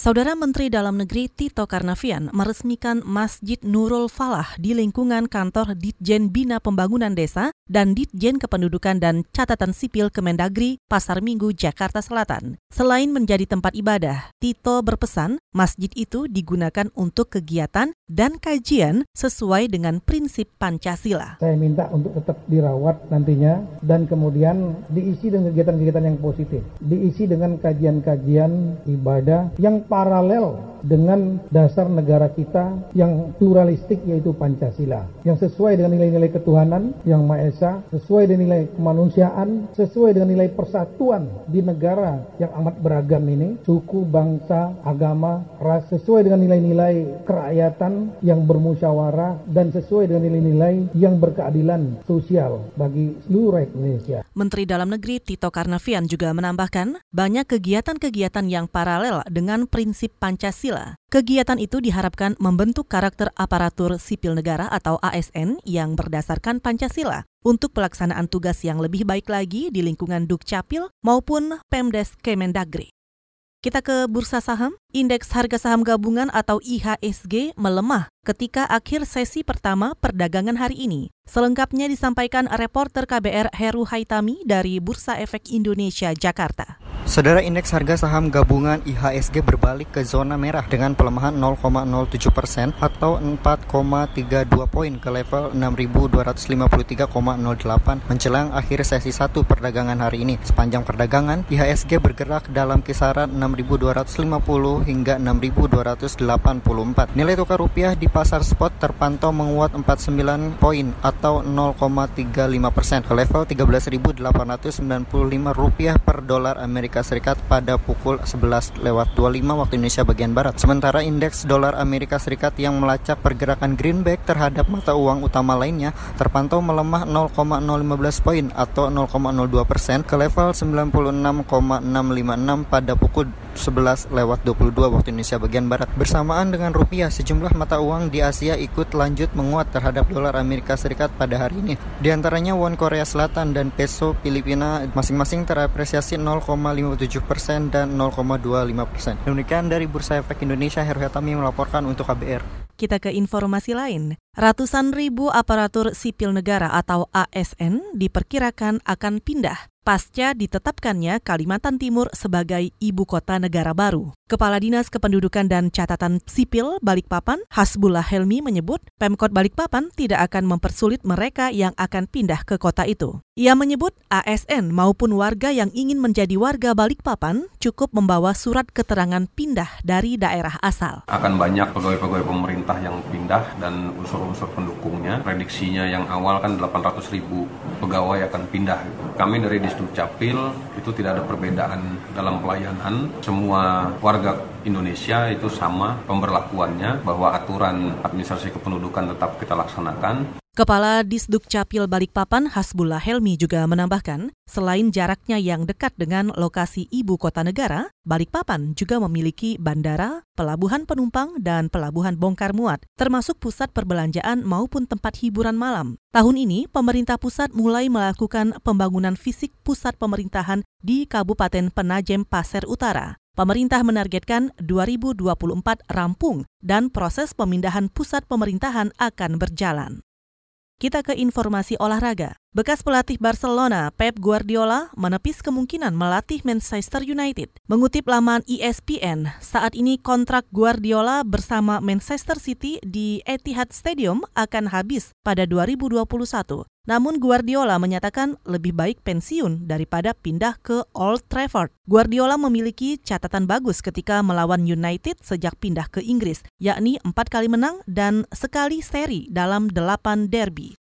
Saudara Menteri Dalam Negeri Tito Karnavian meresmikan Masjid Nurul Falah di lingkungan kantor Ditjen Bina Pembangunan Desa dan Ditjen Kependudukan dan Catatan Sipil Kemendagri Pasar Minggu, Jakarta Selatan. Selain menjadi tempat ibadah, Tito berpesan masjid itu digunakan untuk kegiatan dan kajian sesuai dengan prinsip Pancasila. Saya minta untuk tetap dirawat nantinya dan kemudian diisi dengan kegiatan-kegiatan yang positif. Diisi dengan kajian-kajian ibadah yang paralel dengan dasar negara kita yang pluralistik yaitu Pancasila yang sesuai dengan nilai-nilai ketuhanan yang Maha Esa, sesuai dengan nilai kemanusiaan, sesuai dengan nilai persatuan di negara yang amat beragam ini, suku, bangsa, agama, ras, sesuai dengan nilai-nilai kerakyatan yang bermusyawarah dan sesuai dengan nilai-nilai yang berkeadilan sosial bagi seluruh rakyat Indonesia. Menteri Dalam Negeri Tito Karnavian juga menambahkan banyak kegiatan-kegiatan yang paralel dengan prinsip Pancasila. Kegiatan itu diharapkan membentuk karakter aparatur sipil negara atau ASN yang berdasarkan Pancasila untuk pelaksanaan tugas yang lebih baik lagi di lingkungan Dukcapil maupun Pemdes Kemendagri. Kita ke bursa saham. Indeks harga saham gabungan atau IHSG melemah ketika akhir sesi pertama perdagangan hari ini. Selengkapnya disampaikan reporter KBR Heru Haitami dari Bursa Efek Indonesia, Jakarta. Saudara indeks harga saham gabungan IHSG berbalik ke zona merah dengan pelemahan 0,07 persen atau 4,32 poin ke level 6.253,08 menjelang akhir sesi satu perdagangan hari ini. Sepanjang perdagangan, IHSG bergerak dalam kisaran 6.250 hingga 6.284. Nilai tukar rupiah di pasar spot terpantau menguat 49 poin atau 0,35 persen ke level 13.895 rupiah per dolar Amerika Serikat pada pukul 11 lewat 25 waktu Indonesia bagian Barat. Sementara indeks dolar Amerika Serikat yang melacak pergerakan greenback terhadap mata uang utama lainnya terpantau melemah 0,015 poin atau 0,02 persen ke level 96,656 pada pukul 11 lewat 22 waktu Indonesia bagian Barat. Bersamaan dengan rupiah, sejumlah mata uang di Asia ikut lanjut menguat terhadap dolar Amerika Serikat pada hari ini. Di antaranya won Korea Selatan dan peso Filipina masing-masing terapresiasi 0,57 persen dan 0,25 persen. Demikian dari Bursa Efek Indonesia, Heru Hetami melaporkan untuk KBR. Kita ke informasi lain. Ratusan ribu aparatur sipil negara atau ASN diperkirakan akan pindah pasca ditetapkannya Kalimantan Timur sebagai ibu kota negara baru. Kepala Dinas Kependudukan dan Catatan Sipil Balikpapan, Hasbullah Helmi menyebut Pemkot Balikpapan tidak akan mempersulit mereka yang akan pindah ke kota itu. Ia menyebut ASN maupun warga yang ingin menjadi warga Balikpapan cukup membawa surat keterangan pindah dari daerah asal. Akan banyak pegawai-pegawai pemerintah yang pindah dan unsur-unsur pendukungnya. Prediksinya yang awal kan 800 ribu pegawai akan pindah. Kami dari Disduk Capil itu tidak ada perbedaan dalam pelayanan. Semua warga Indonesia itu sama pemberlakuannya bahwa aturan administrasi kependudukan tetap kita laksanakan. Kepala Disduk Capil Balikpapan Hasbullah Helmi juga menambahkan, selain jaraknya yang dekat dengan lokasi ibu kota negara, Balikpapan juga memiliki bandara, pelabuhan penumpang, dan pelabuhan bongkar muat, termasuk pusat perbelanjaan maupun tempat hiburan malam. Tahun ini, pemerintah pusat mulai melakukan pembangunan fisik pusat pemerintahan di Kabupaten Penajem Pasir Utara. Pemerintah menargetkan 2024 rampung dan proses pemindahan pusat pemerintahan akan berjalan. Kita ke informasi olahraga. Bekas pelatih Barcelona, Pep Guardiola, menepis kemungkinan melatih Manchester United. Mengutip laman ESPN, saat ini kontrak Guardiola bersama Manchester City di Etihad Stadium akan habis pada 2021. Namun Guardiola menyatakan lebih baik pensiun daripada pindah ke Old Trafford. Guardiola memiliki catatan bagus ketika melawan United sejak pindah ke Inggris, yakni empat kali menang dan sekali seri dalam delapan derby.